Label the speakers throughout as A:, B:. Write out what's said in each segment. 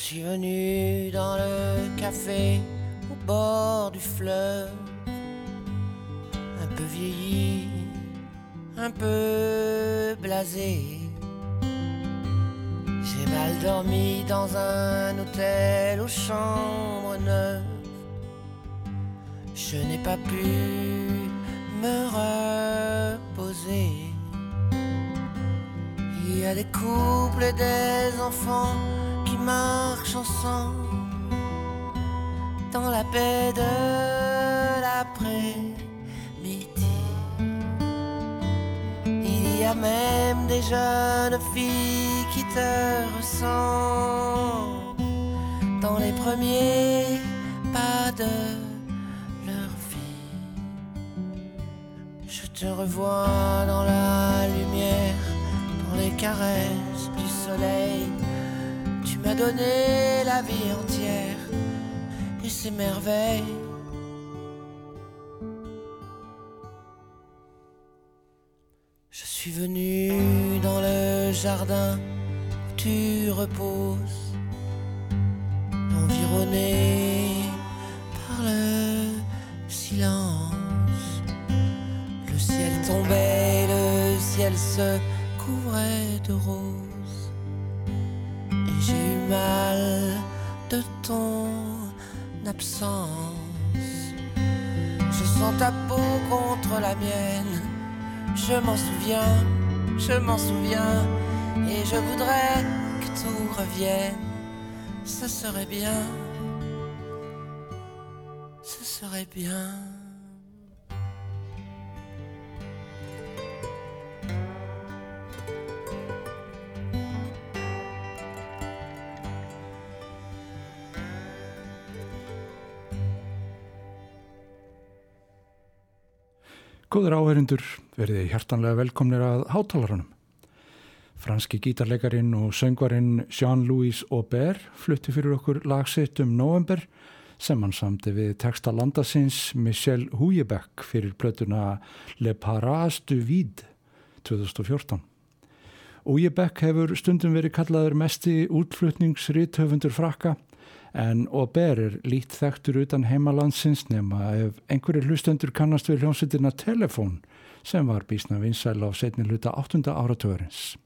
A: Suis venu dans le café au bord du fleuve, un peu vieilli, un peu blasé. J'ai mal dormi dans un hôtel aux chambres neuves. Je n'ai pas pu me reposer. Il y a des couples et des enfants qui marchent ensemble dans la paix de l'après-midi. Il y a même des jeunes filles qui te ressemblent dans les premiers pas de leur vie. Je te revois dans la lumière, dans les caresses du soleil. M'as donné la vie entière et ses merveilles. Je suis venu dans le jardin où tu reposes, environné par le silence. Le ciel tombait, le ciel se couvrait de roses. Mal de ton absence. Je sens ta peau contre la mienne. Je m'en souviens, je m'en souviens. Et je voudrais que tout revienne. Ce serait bien. Ce serait bien.
B: Góður áherindur, verið hjartanlega velkomnir að hátalarunum. Franski gítarleikarin og söngvarinn Jean-Louis Aubert flutti fyrir okkur lagsitt um november sem hann samti við texta landasins Michel Houyebeck fyrir plötuna Le Paras du Vide 2014. Houyebeck hefur stundum verið kallaður mesti útflutningsrithöfundur frakka en Aubert er lít þekktur utan heimalandsins nema ef einhverju hlustendur kannast við hljómsveitina Telefón sem var bísna vinsæl á setni hluta 8. áratörins.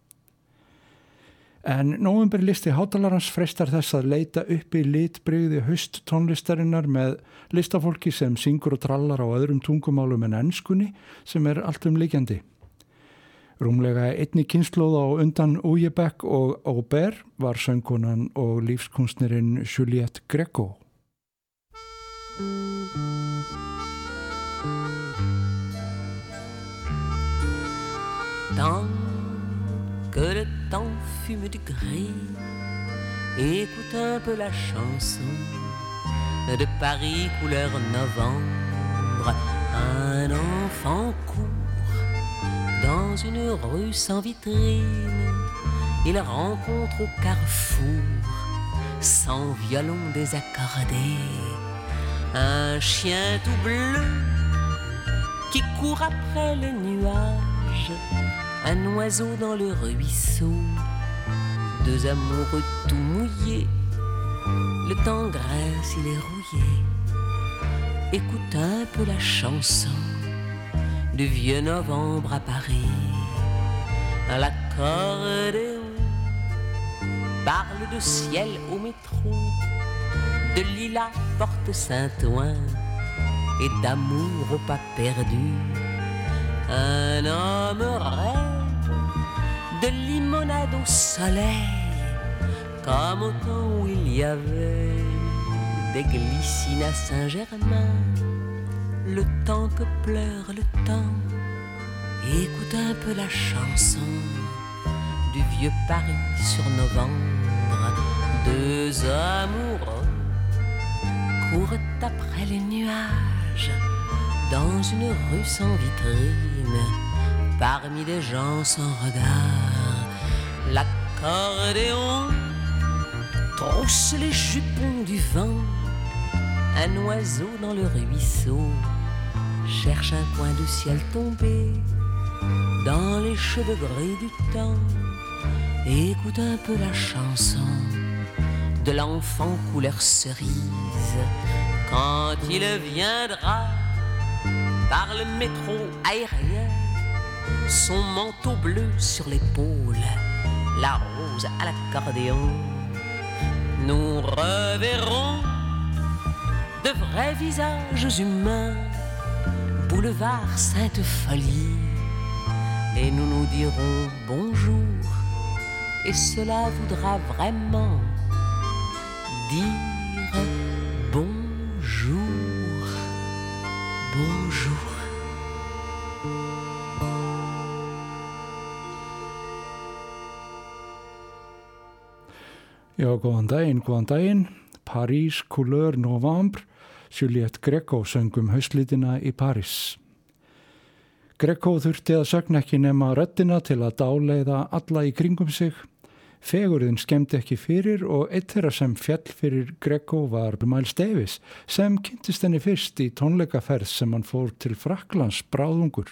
B: En nóvember listi hátalarans freistar þess að leita upp í litbreyði höst tónlistarinnar með listafólki sem syngur og trallar á öðrum tungumálum en ennskunni sem er allt um líkjandi. Rúmlega einni kynnslóð á undan Ujebek og Aubert var söngkonan og lífskunstnerinn Juliette Greco.
C: Tant que le temps fume du gris, écoute un peu la chanson de Paris couleur novembre. Un enfant court dans une rue sans vitrine. Il rencontre au carrefour, sans violon désaccordé, un chien tout bleu qui court après les nuages, un oiseau dans le ruisseau, deux amoureux tout mouillés, le temps graisse, il est rouillé. Écoute un peu la chanson du vieux novembre à Paris, à l'accordéon parle de ciel au métro, de lilas porte Saint-Ouen et d'amour au pas perdu. Un homme rêve de limonade au soleil, comme au temps où il y avait des glycines à Saint-Germain. Le temps que pleure le temps, écoute un peu la chanson du vieux Paris sur novembre. Deux amoureux courent après les nuages dans une rue sans vitrine, parmi des gens sans regard. L'accordéon trousse les jupons du vent, un oiseau dans le ruisseau cherche un coin de ciel tombé dans les cheveux gris du temps. Écoute un peu la chanson de l'enfant couleur cerise quand il viendra par le métro aérien, son manteau bleu sur l'épaule, la rose à l'accordéon. Nous reverrons de vrais visages humains, boulevard Sainte-Folie, et nous nous dirons bonjour, et cela voudra vraiment dire bonjour, bonjour.
B: Já, Couleur, Novembre, Juliette Greco söngum hauslítina í París. Greco þurfti að sögna ekki nema röttina til að dáleiða alla í kringum sig. Fegurðin skemmti ekki fyrir og eitt þeirra sem fjall fyrir Greco var Miles Davis sem kynntist henni fyrst í tónleikaferð sem hann fór til Fraklands bráðungur.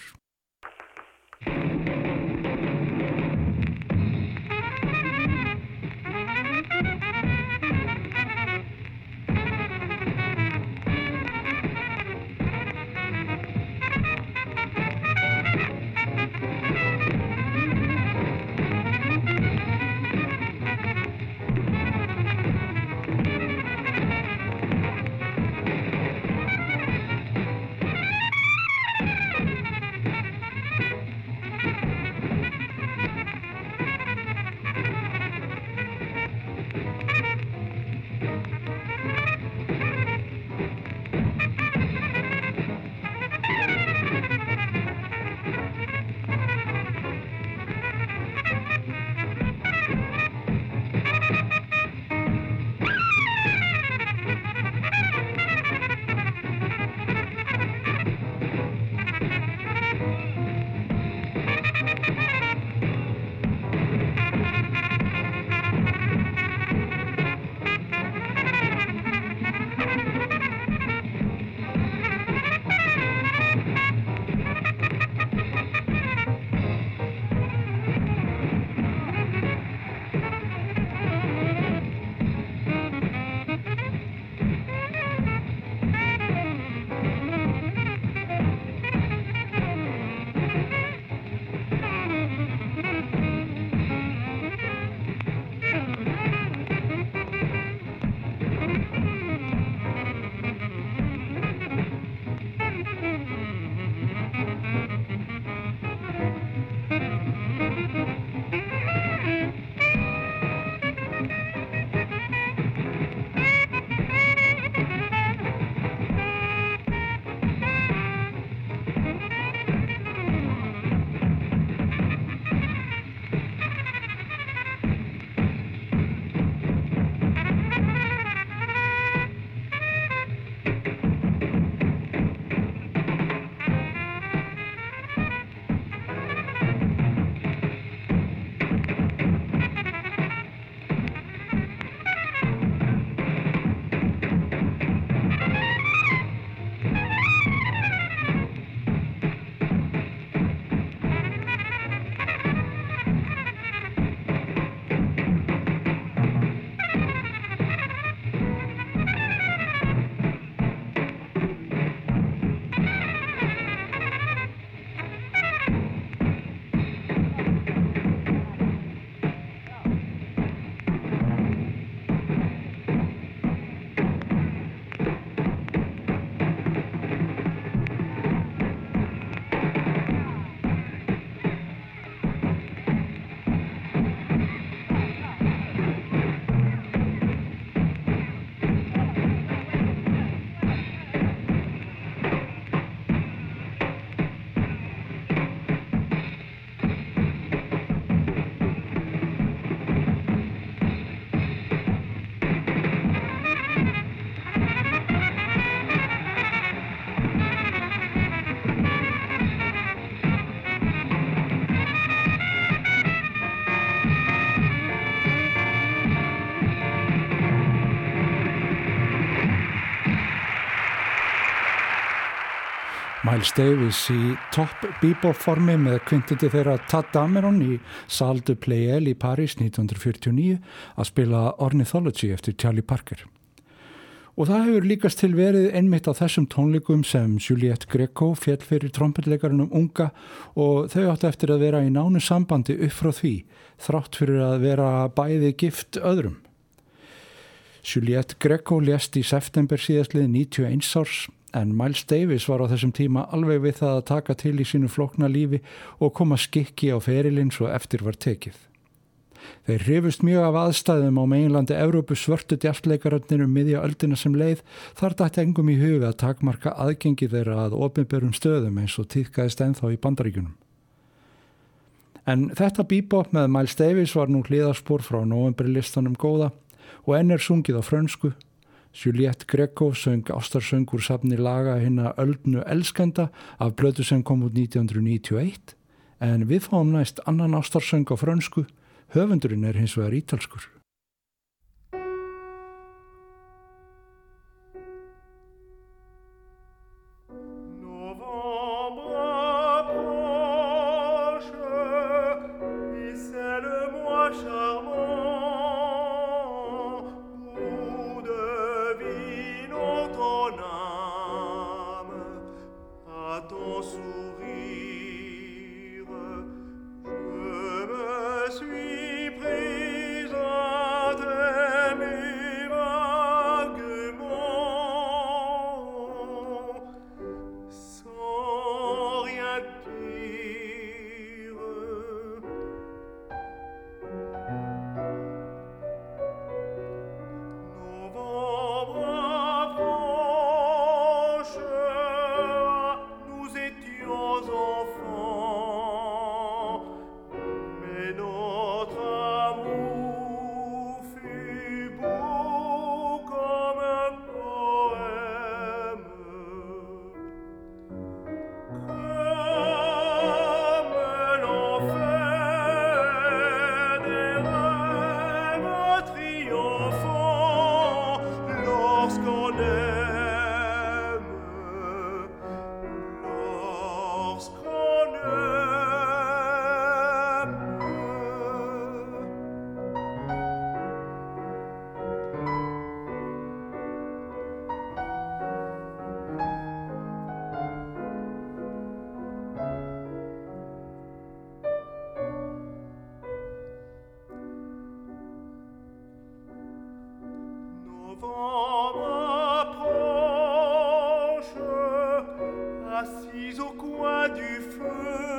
D: Miles Davis í topp bebop formi með kvintiti þeirra Tad Dameron í Salle de Playel í Paris 1949 að spila Ornithology eftir Charlie Parker. Og það hefur líkast til verið einmitt á þessum tónleikum sem Juliette Greco fjell fyrir trompetleikarunum unga og þau áttu eftir að vera í nánu sambandi upp frá því, þrátt fyrir að vera bæði gift öðrum. Juliette Greco lést í september síðastlið 91 árs En Miles Davis var á þessum tíma alveg við það að taka til í sínu flokna lífi og koma skikki á ferilinn svo eftir var tekið. Þeir hrifust mjög af aðstæðum á meginlandi Evrópu svörtu djastleikaröndinu um miðja öldina sem leið þar dætt engum í huga að takmarka aðgengi þeirra að ofinberum stöðum eins og týðkaðist enþá í bandaríkunum. En þetta bíbop með Miles Davis var nú hliðarspor frá novemberlistanum góða og enn er sungið á frönsku Juliette Greco söng ástarsöngur safni laga hérna Öldnu Elskenda af blödu sem kom út 1991 en við fáum næst annan ástarsöng á frönsku, höfundurinn er hins vegar ítalskur. au coin du feu.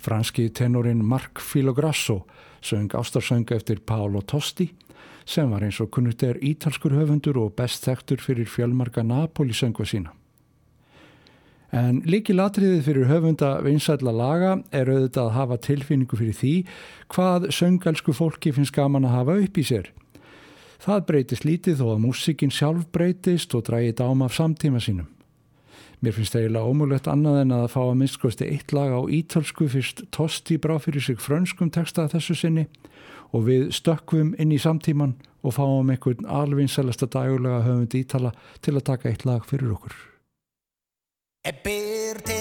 D: Franski tenorin Mark Filograsso söng ástarsönga eftir Paolo Tosti sem var eins og kunnugt er ítalskur höfundur og best þektur fyrir fjölmarka Napoli söngu sína. En líki latriðið fyrir höfunda vinsætla laga er auðvitað að hafa tilfinningu fyrir því hvað söngalsku fólki finnst gaman að hafa upp í sér. Það breytist lítið þó að músikin sjálf breytist og drægit ám af samtíma sínum.
B: Mér finnst það eiginlega ómulett annað en að fá að minnskosti eitt lag á ítölsku fyrst Tosti brá fyrir sig frönskum texta þessu sinni og við stökkvum inn í samtíman og fáum einhvern alvinselasta dagulega höfund ítala til að taka eitt lag fyrir okkur.
E: È per te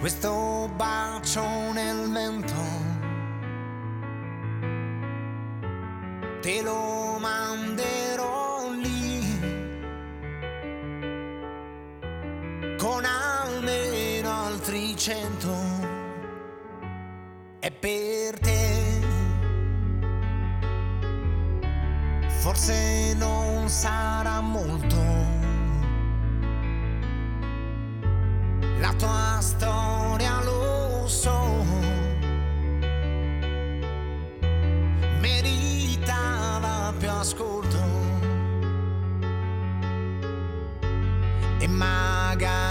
E: questo bacio nel vento te lo manderò cento. È per te. Forse non sarà molto. La tua storia lo so. Meritava più ascolto. E magari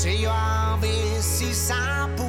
E: Sei o ABC sapo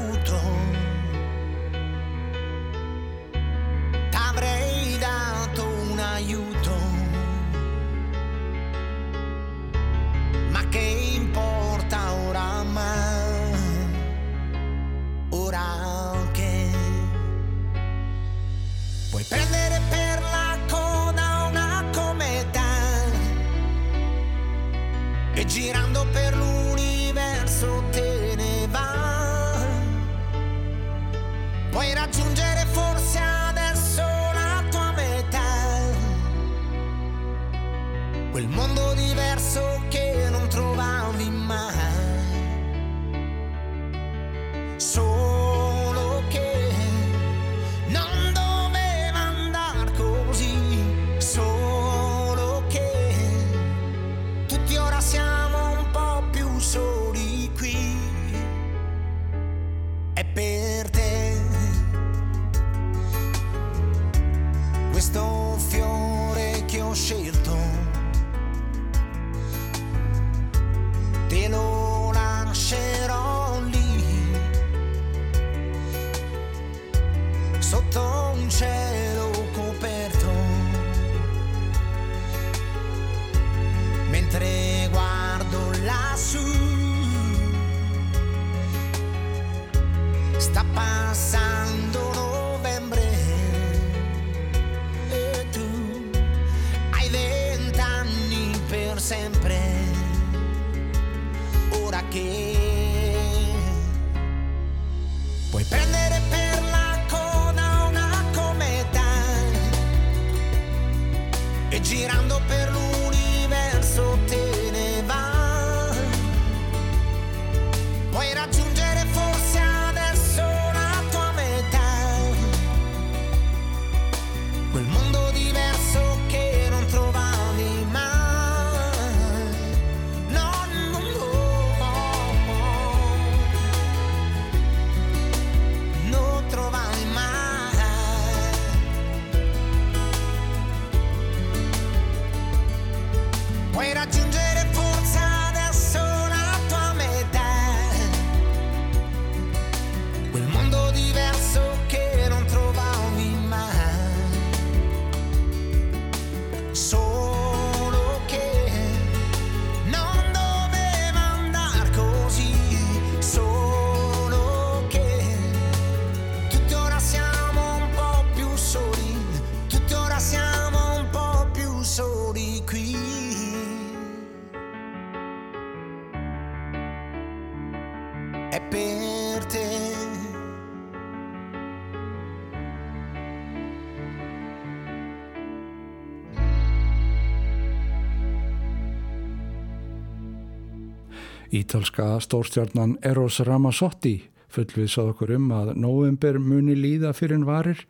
B: Ítalska stórstjarnan Eros Ramazzotti fullvitsað okkur um að november muni líða fyrir en varir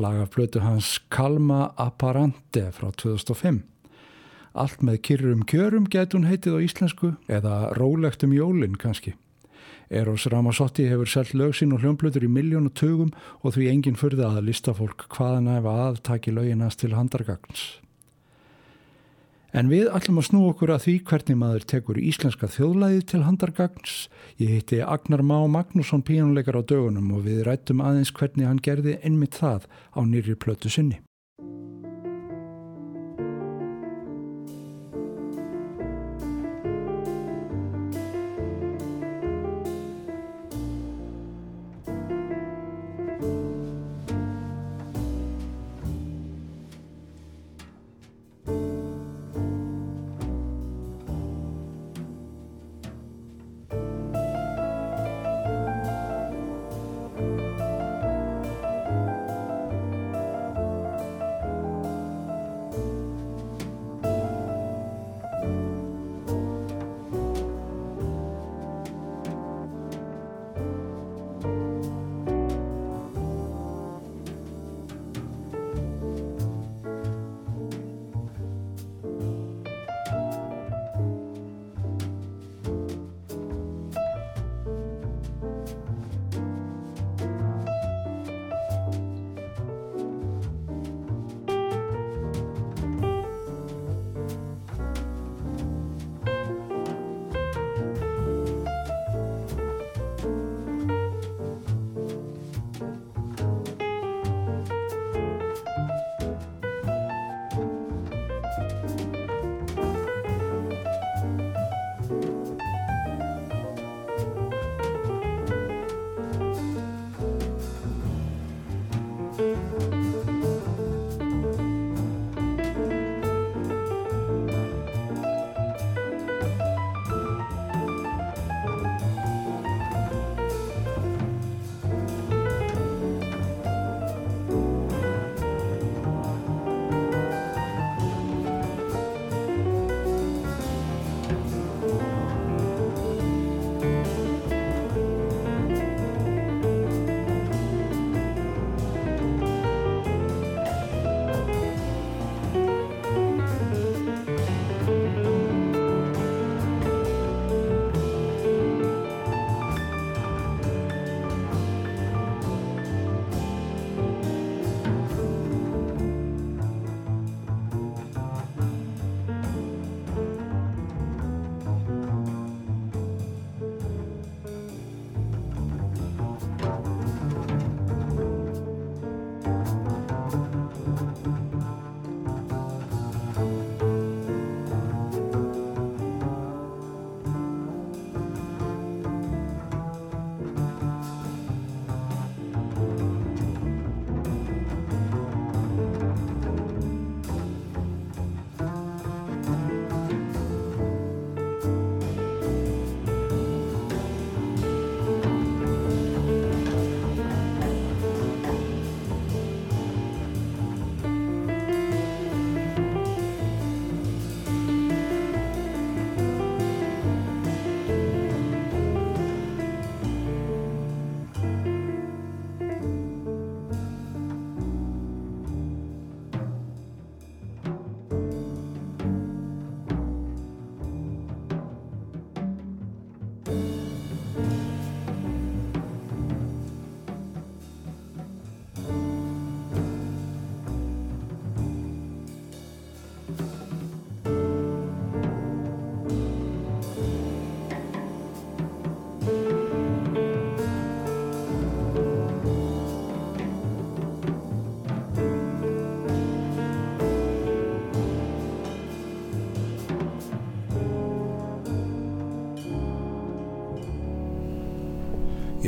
B: lagaflötu hans Kalma Apparante frá 2005. Allt með kyrrum kjörum get hún heitið á íslensku eða rólegt um jólinn kannski. Eros Ramazzotti hefur selgt lög sín og hljómblutur í miljónu tugum og því enginn fyrði að listafólk hvaðan efa aðtaki löginast til handargagns. En við ætlum að snú okkur að því hvernig maður tekur íslenska þjóðlæði til handargagns. Ég hitti Agnar Má Magnússon píjónuleikar á dögunum og við rættum aðeins hvernig hann gerði einmitt það á nýri plötu sinni.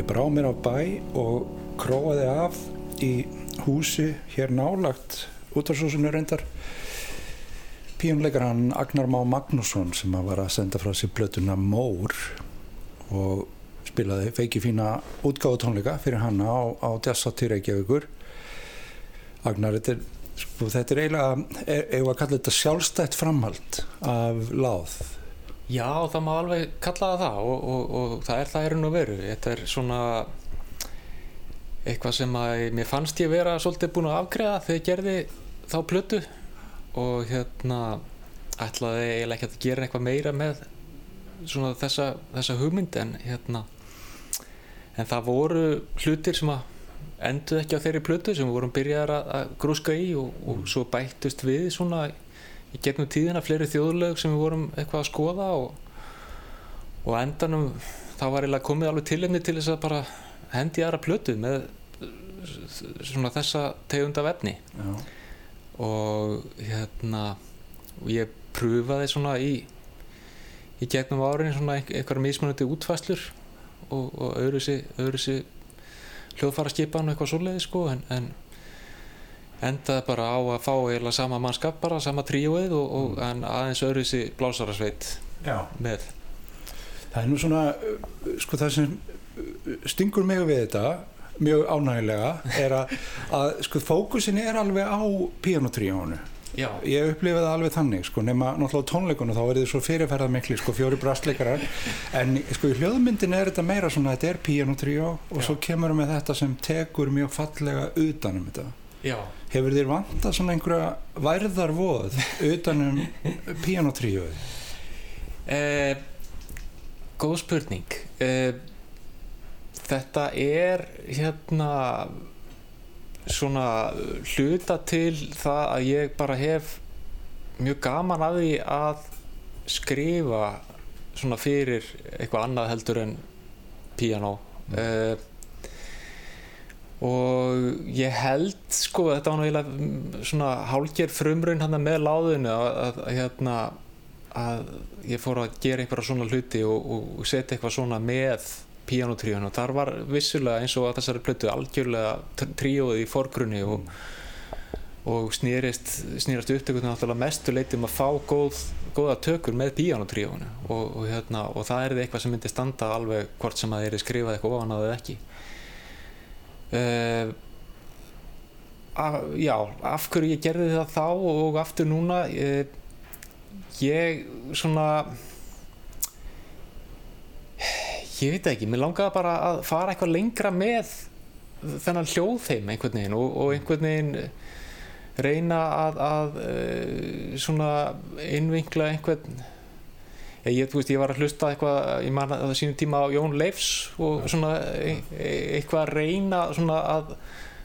B: Ég brá mér á bæ og króaði af í húsi hér nálagt útvarsúsinu reyndar. Píunleikar hann Agnar Má Magnússon sem var að senda frá sér blötuna Mór og spilaði feiki fína útgáðutónleika fyrir hanna á, á Djassati Reykjavíkur. Agnar, þetta er, sko, þetta er eiginlega, eigum að kalla þetta sjálfstætt framhald af láð
F: Já, það má alveg kalla það það og, og, og það er það erun og veru. Þetta er svona eitthvað sem að mér fannst ég vera svolítið búin að afgreða þegar ég gerði þá plötu og hérna ætlaði eiginlega ekki að gera eitthvað meira með svona þessa, þessa hugmynd en hérna en það voru hlutir sem að enduð ekki á þeirri plötu sem við vorum byrjaðar að, að grúska í og, og svo bættust við svona í gegnum tíðina fleiri þjóðlög sem við vorum eitthvað að skoða og, og endanum þá var eiginlega komið alveg tilefni til þess að bara hendi aðra plötu með svona þessa tegund af efni
B: Já.
F: og hérna og ég prufaði svona í í gegnum árin svona ein- einhverja mismunandi útfæslur og, og öðru sig hljóðfara skipan og eitthvað svoleiði sko en, en endaði bara á að fá eiginlega sama mannskap bara, sama tríóið og, og en aðeins öðru sig blásarasveit með
B: Það er nú svona, sko það sem stingur mig við þetta mjög ánægilega er að, að sko fókusin er alveg á pianotríónu.
F: Já,
B: Ég upplifi það alveg þannig, sko, nema náttúrulega tónleikunum þá er þið svo fyrirferðað mikli, sko, fjóri brastleikarar en sko í hljóðmyndin er þetta meira svona, þetta er pianotríó og
F: Já.
B: svo kemur með þetta sem tekur mjög fallega utanum þetta.
F: Já.
B: Hefur þér vantað svona einhverja værðarvoð utanum pianotríóið?
F: Eh, góð spurning. Eh, þetta er hérna svona hluta til það að ég bara hef mjög gaman að því að skrifa svona fyrir eitthvað annað heldur en piano eh, og ég held sko þetta var nú eiginlega svona hálger frumraun hann með láðinu að, að, hérna að ég fór að gera einhverja svona hluti og, og setja eitthvað svona með píanotríun og þar var vissulega eins og að þessari plötu algjörlega tr- tríóið í forgrunni og, og snýrist, snýrast upptökutinu náttúrulega mestu leiti um að fá góð, góða tökur með píanotríónu og, og, hérna, og það er eitthvað sem myndi standa alveg hvort sem að þeir skrifað eitthvað ofan að það ekki uh, að, Já, af hverju ég gerði það þá og aftur núna uh, ég svona ég veit ekki, mér langaði bara að fara eitthvað lengra með þennan hljóðheim einhvern veginn og, og einhvern veginn reyna að, að uh, svona innvinkla einhvern ég, veist, ég var að hlusta eitthvað ég man að sínum tíma á Jón Leifs og svona e e eitthvað að reyna svona að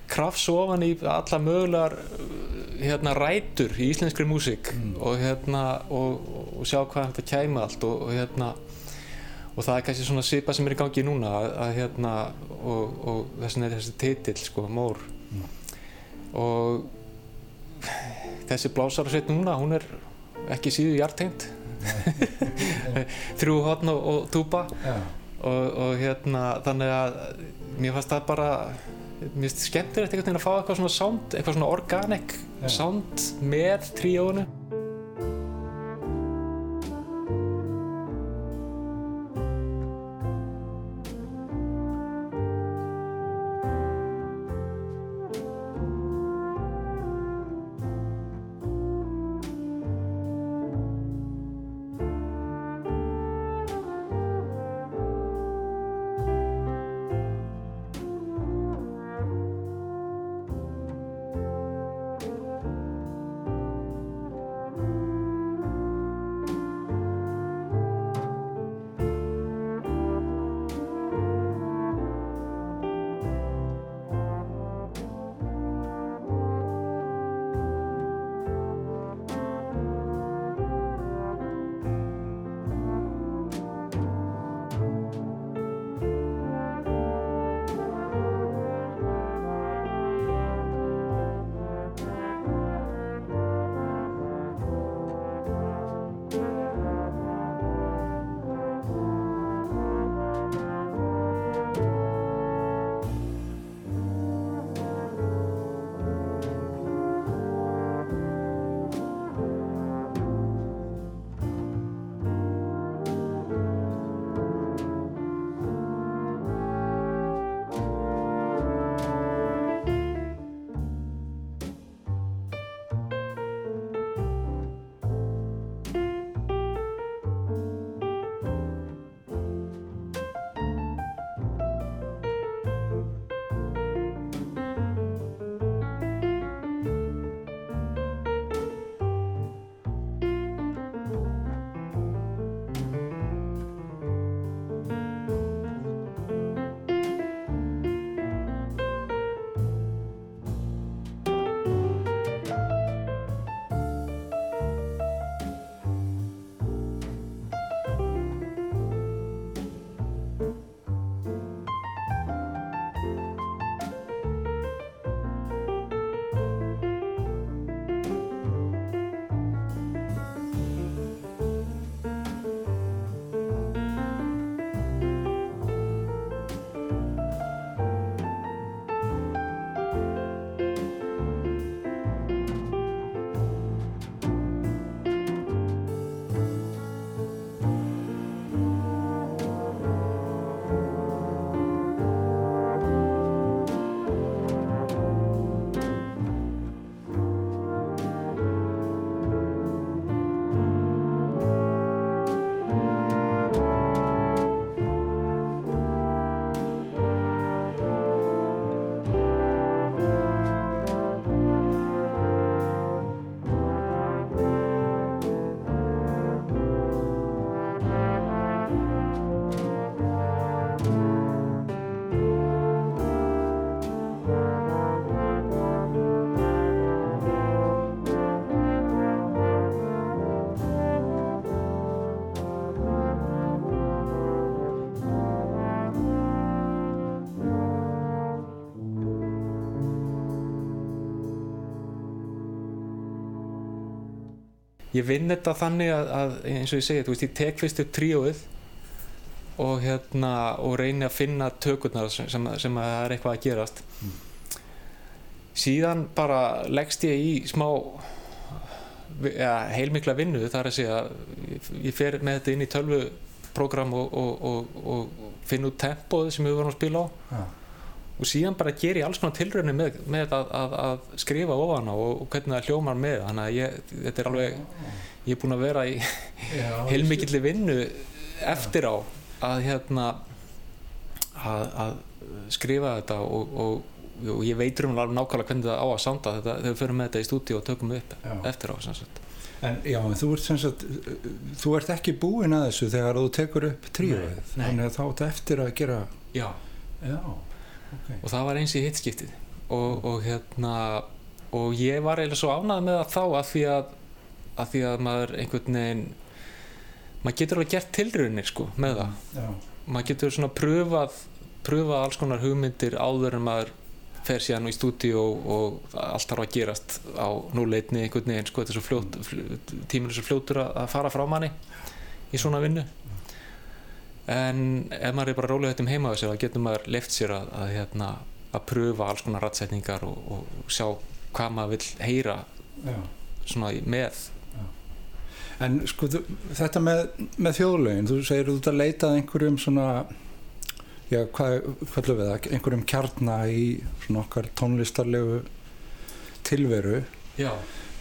F: krafs ofan í alla mögulegar hérna rætur í íslenskri músík og hérna og, og sjá hvað þetta kæmi allt og, hérna og það er kannski svona svipa sem er í gangi núna að, að hérna og, og þessin er þessi titill sko, Mór. Og þessi blásarsveit núna hún er ekki síðu hjartengt þrjú hotn og, og túpa og, og hérna þannig að mér fannst það bara finnst skemmtilegt einhvern veginn að fá eitthvað svona sound eitthvað svona organic sound með tríónu ég vinn þetta þannig að, að eins og ég segi, þú veist, ég tek fyrst upp tríóið og hérna og reyni að finna tökurnar sem, sem, sem að það er eitthvað að gerast. Síðan bara leggst ég í smá ja, heilmikla vinnu þar að segja ég, fer með þetta inn í tölvuprógram og, og, og, og finn út tempóð sem við vorum að spila á.
B: Já.
F: Og síðan bara ger ég alls konar tilraunir með, með að, að, að skrifa ofan á og, hvernig það hljómar með þannig að ég, þetta er alveg ég er búinn að vera í heilmikilli vinnu eftir á að hérna að, að skrifa þetta og, og, og ég veit um alveg nákvæmlega hvernig það á að sanda þetta þegar við förum með þetta í stúdíu og tökum upp
B: Já.
F: eftir á.
B: En já, en þú ert sem sagt, þú ert ekki búinn að þessu þegar þú tekur upp
F: nei.
B: þannig að þá ert eftir að gera,
F: Já,
B: já, ok.
F: og það var eins í hittskiptið. Og, og hérna og ég var eiginlega svo ánægð með það þá að því að, að því að maður einhvern veginn maður getur alveg gert tilraunir sko með það.
B: Já,
F: maður getur svona pröfað pröfað alls konar hugmyndir áður en maður fer síðan í stúdíu og, og allt þarf að gerast á núleitni einhvern veginn sko, þetta er svo fljót, fljót tíminn er svo fljótur að, að fara frá manni í svona vinnu en ef maður er bara rólega þetta um heima sér þá getur maður leift sér að, að, hérna, að pröfa alls konar rætsetningar og, og sjá hvað maður vill heyra
B: já.
F: svona með
B: En sko, þetta með, með þjóðlögin, þú segir þú ert að leita að einhverjum svona, já, hvað, hvað löfum við það, einhverjum kjarna í svona okkar tónlistarlegu tilveru.
F: Já.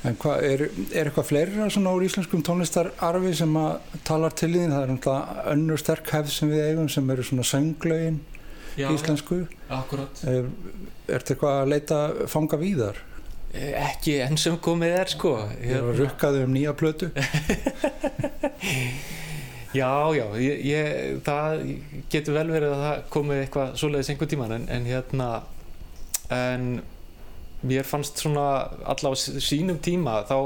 B: En hvað, er, er eitthvað fleira svona úr íslenskum tónlistararfi sem að talar til þín? Það er náttúrulega önnur sterk hefð sem við eigum sem eru svona sönglögin íslensku.
F: akkurat
B: Er, er þetta eitthvað að leita fanga víðar?
F: ekki enn sem komið er sko
B: Ég er að rukkaðu um nýja plötu.
F: Já, já, ég, ég, það getur vel verið að það komi eitthvað svoleiðis einhvern tíman en, en hérna en mér fannst svona allavega sínum tíma þá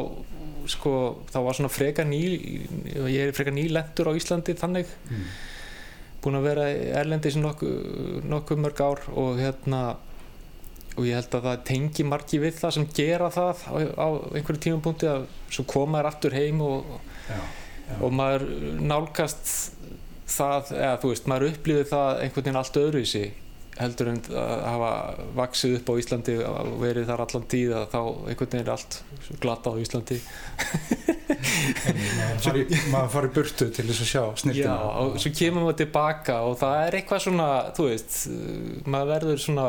F: sko, þá var svona freka ný ég er freka nýlendur á Íslandi þannig
B: Mm.
F: búin að vera erlendis nokkuð nokku mörg ár og hérna og ég held að það tengi margi við það sem gera það á, á einhverju tímapunkti að svo koma þær aftur heim og,
B: Já, já.
F: og maður nálgast það, eða þú veist, maður upplýði það einhvern veginn allt öðruvísi heldur en að hafa vaksið upp á Íslandi og verið þar allan tíð að þá einhvern veginn er allt glata á Íslandi
B: Maður fari, maður fari burtu til þess að sjá sniltina.
F: Já, og svo kemur maður tilbaka og það er eitthvað svona, þú veist maður verður svona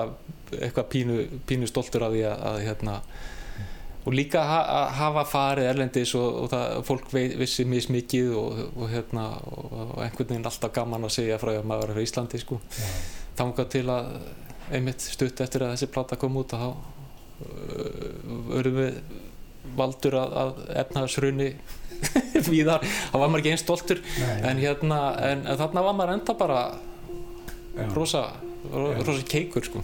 F: eitthvað pínu, pínu stoltur af því að, að hérna og líka að hafa farið erlendis og, og það, fólk vissi mismikið og, og hérna og, einhvern veginn alltaf gaman að segja frá því að maður er frá Íslandi sko
B: Já.
F: Þangað til að einmitt stutt eftir að þessi plata kom út þá uh, erum við valdur að, að efnaðsrunni víðar, þá var maður ekki einn stoltur. En hérna, en, en þarna var maður enda bara rosa, rosa keikur sko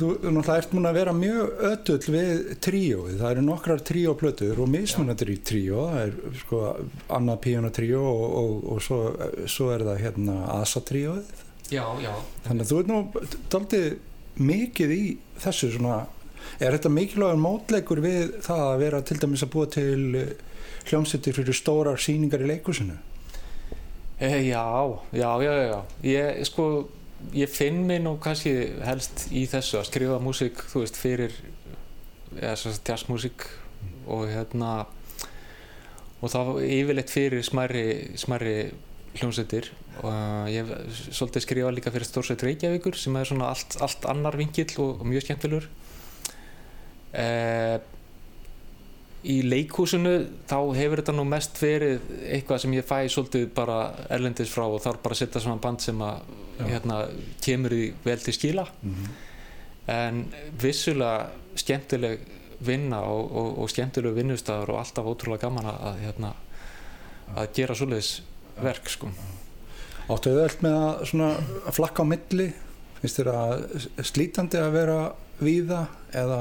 B: þú náttúrulega ert múin að vera mjög ötull við tríóið, það eru nokkrar tríóplötur og mismunandir í tríó. Það er sko annað píjónatríó og, og, og svo, svo er það hérna asatríóið
F: já, já.
B: Þannig að þú ert nú daldið mikið í þessu svona er þetta mikilvægur mótleikur við það að vera til dæmis að búa til hljómsveitir fyrir stórar síningar í leikusinu
F: e, já, já, já, já. Ég sko ég finn mig nú kannski helst í þessu að skrifa músík þú veist fyrir eða svo jazzmúsík og hérna og þá yfirleitt fyrir smærri smærri hljómsveitir. Og uh, ég svolítið skrifað líka fyrir Stórsveit Reykjavíkur sem er svona allt, allt annar vingill og, og mjög skemmtilegur. Eh, í leikhúsinu þá hefur þetta nú mest verið eitthvað sem ég fæ svolítið bara erlendis frá og þarf bara að setja svona band sem að hérna, kemur í vel til skila
B: mm -hmm.
F: en vissulega skemmtileg vinna og, og, og skemmtileg vinnustafur og alltaf ótrúlega gaman að, hérna, að gera svoleiðis verk sko.
B: Áttu þau öll með að, svona, að flakka á milli finnst þér að slítandi að vera víða eða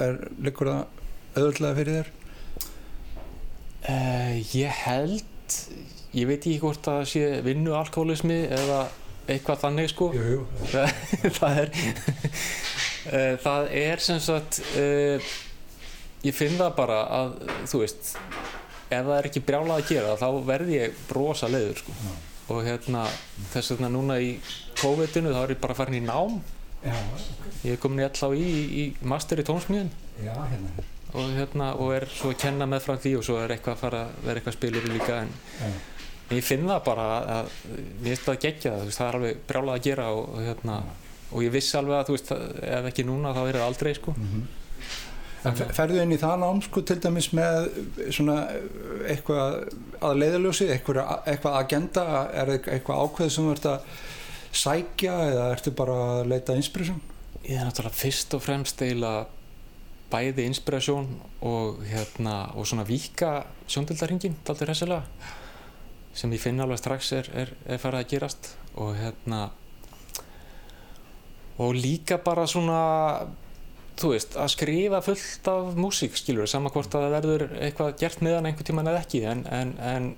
B: er líkur það auðvöldlega fyrir þér?
F: Uh, ég held ég veit ekki hvort það sé vinnu alkoholismi eða eitthvað þannig sko
B: Jú, jú.
F: það er uh, það er sem sagt uh, ég finn það bara að þú veist ef það er ekki brjálað að gera þá verð ég brosa leiður sko
B: Já.
F: og hérna þess vegna núna í COVID-inu þá er ég bara farin í nám
B: Já,
F: ég er komin í allá í, í master í tónsmíðin
B: hérna.
F: og hérna og er svo að kenna með frá því og svo er eitthvað að fara vera eitthvað spilur líka en
B: Já.
F: Ég finn það bara að ég veist það gegja það, það er alveg brjálað að gera og, hérna og ég vissi alveg að þú veist ef ekki núna þá er það aldrei sko.
B: En fer- ferðu inn í það nám sko til dæmis með svona eitthvað að leiðaljósi, eitthvað, eitthvað agenda, er eitthvað ákveð sem þú ert að sækja eða ertu bara að leita inspiration?
F: ég er náttúrulega fyrst og fremst eiginlega bæði inspirasjón og hérna og svona vika sjóndildarhingin daldur hessilega sem ég finn alveg strax er, er, er farið að gerast og hérna og líka bara svona þú veist, að skrifa fullt af músík, skilur, sama hvort að það verður eitthvað gert með hann einhvern tíman eða ekki en, en, en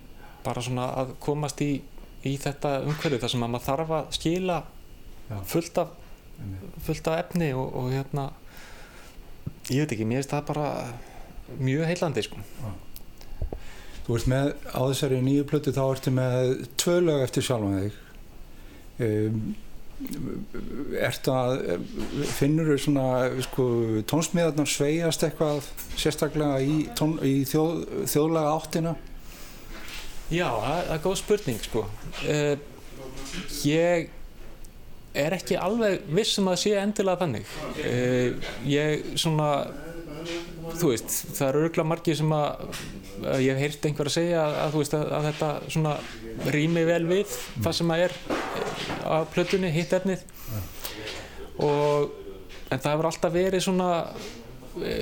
F: bara svona að komast í, í þetta umhverju þar sem að maður þarf að skila
B: Já.
F: fullt af fullt af efni og, og hérna ég veit ekki, mér finnst það bara mjög heillandi sko.
B: Þú ert með á þessari nýju plötu þá ertu með tvö lög eftir sjálfan þig. Um, ertu að finnur þú svona sko, tónsmiðarnar sveiast eitthvað sérstaklega í, tón, í þjóð, þjóðlega áttina?
F: Já, það, er góð spurning sko. uh, ég er ekki alveg viss um að sé endilega þannig. Uh, ég svona þú veist, það eru örgulega margir sem að, að ég hef heyrt einhver að segja að, að, veist, að, að þetta svona rými vel við það sem að er á plötunni, hitt efnið og en það hefur alltaf verið svona e,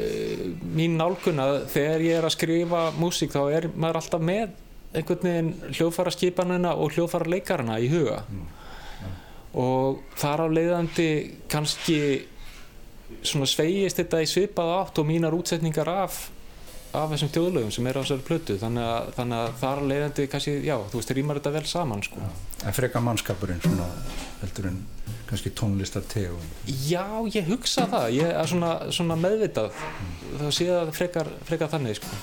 F: mín nálgun að þegar ég er að skrifa músík þá er maður alltaf með einhvern veginn hljóðfæra skipanina og hljóðfæra leikarana í huga. Og þar á leiðandi kannski svona sveigist þetta í svipað átt og mínar útsetningar af af þessum þjóðlögum sem eru á þessari plötu þannig að, þannig að þar leiðandi kannski, já, þú veist, rýmar þetta vel saman sko.
B: en freka mannskapurinn svona heldur en kannski tónlistar tegund
F: Já, ég hugsa það, ég er svona, svona meðvitað þá sé það frekar, frekar þannig sko.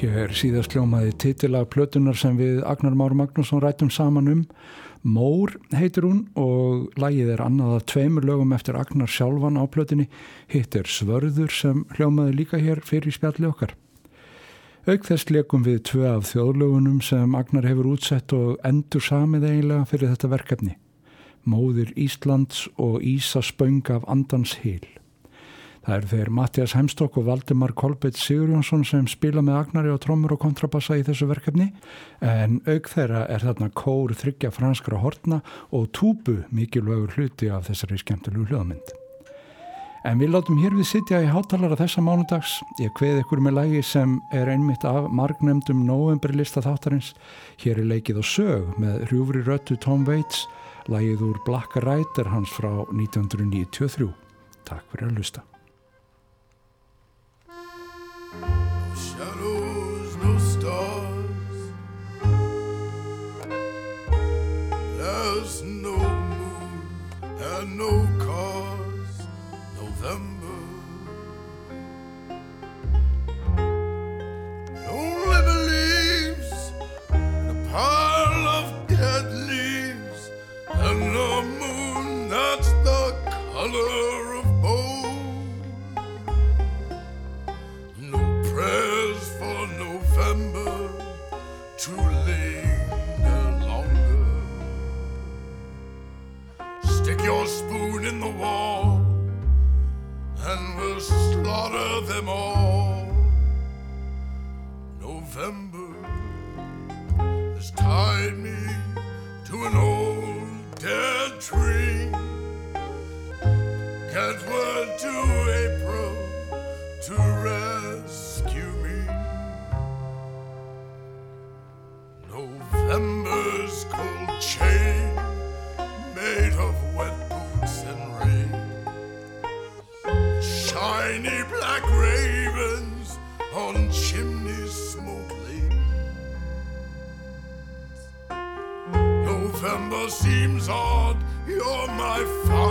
B: Hér síðast hljómaði titilag plötunar sem við Agnar Már Magnússon rættum saman um. Mór heitir hún og lagið er annað að tveimur lögum eftir Agnar sjálfan á plötunni. Hitt er Svörður sem hljómaði líka hér fyrir spjalli okkar. Auk þess leikum við tvö af þjóðlögunum sem Agnar hefur útsett og endur samið eiginlega fyrir þetta verkefni. Móðir Íslands og Ísa Spöng af Andans Hil. Það eru þeir Mattias Heimstokk og Valdimar Kolbett Sigurjónsson sem spila með agnari og trommur og kontrabassa í þessu verkefni en auk þeirra er þarna kór þryggja franskra hortna og túbu mikilvægur hluti af þessari skemmtilegu hljóðmynd. En við látum hér við sitja í hátalara þessa mánudags. Ég kveði ykkur með lægi sem er einmitt af margnemdum novemberlista þáttarins. Hér er leikið á sög með hrjúfri röttu Tom Waits, lægið úr Black Rider hans frá 1993. Takk fyrir að lusta.
G: Shadows, no stars. There's no moon and no cars. November. A pile of dead leaves and a moon that's the color to linger longer. Stick your spoon in the wall and we'll slaughter them all. November has tied me to an old dead tree. Get word to April to rescue seems odd, you're my firing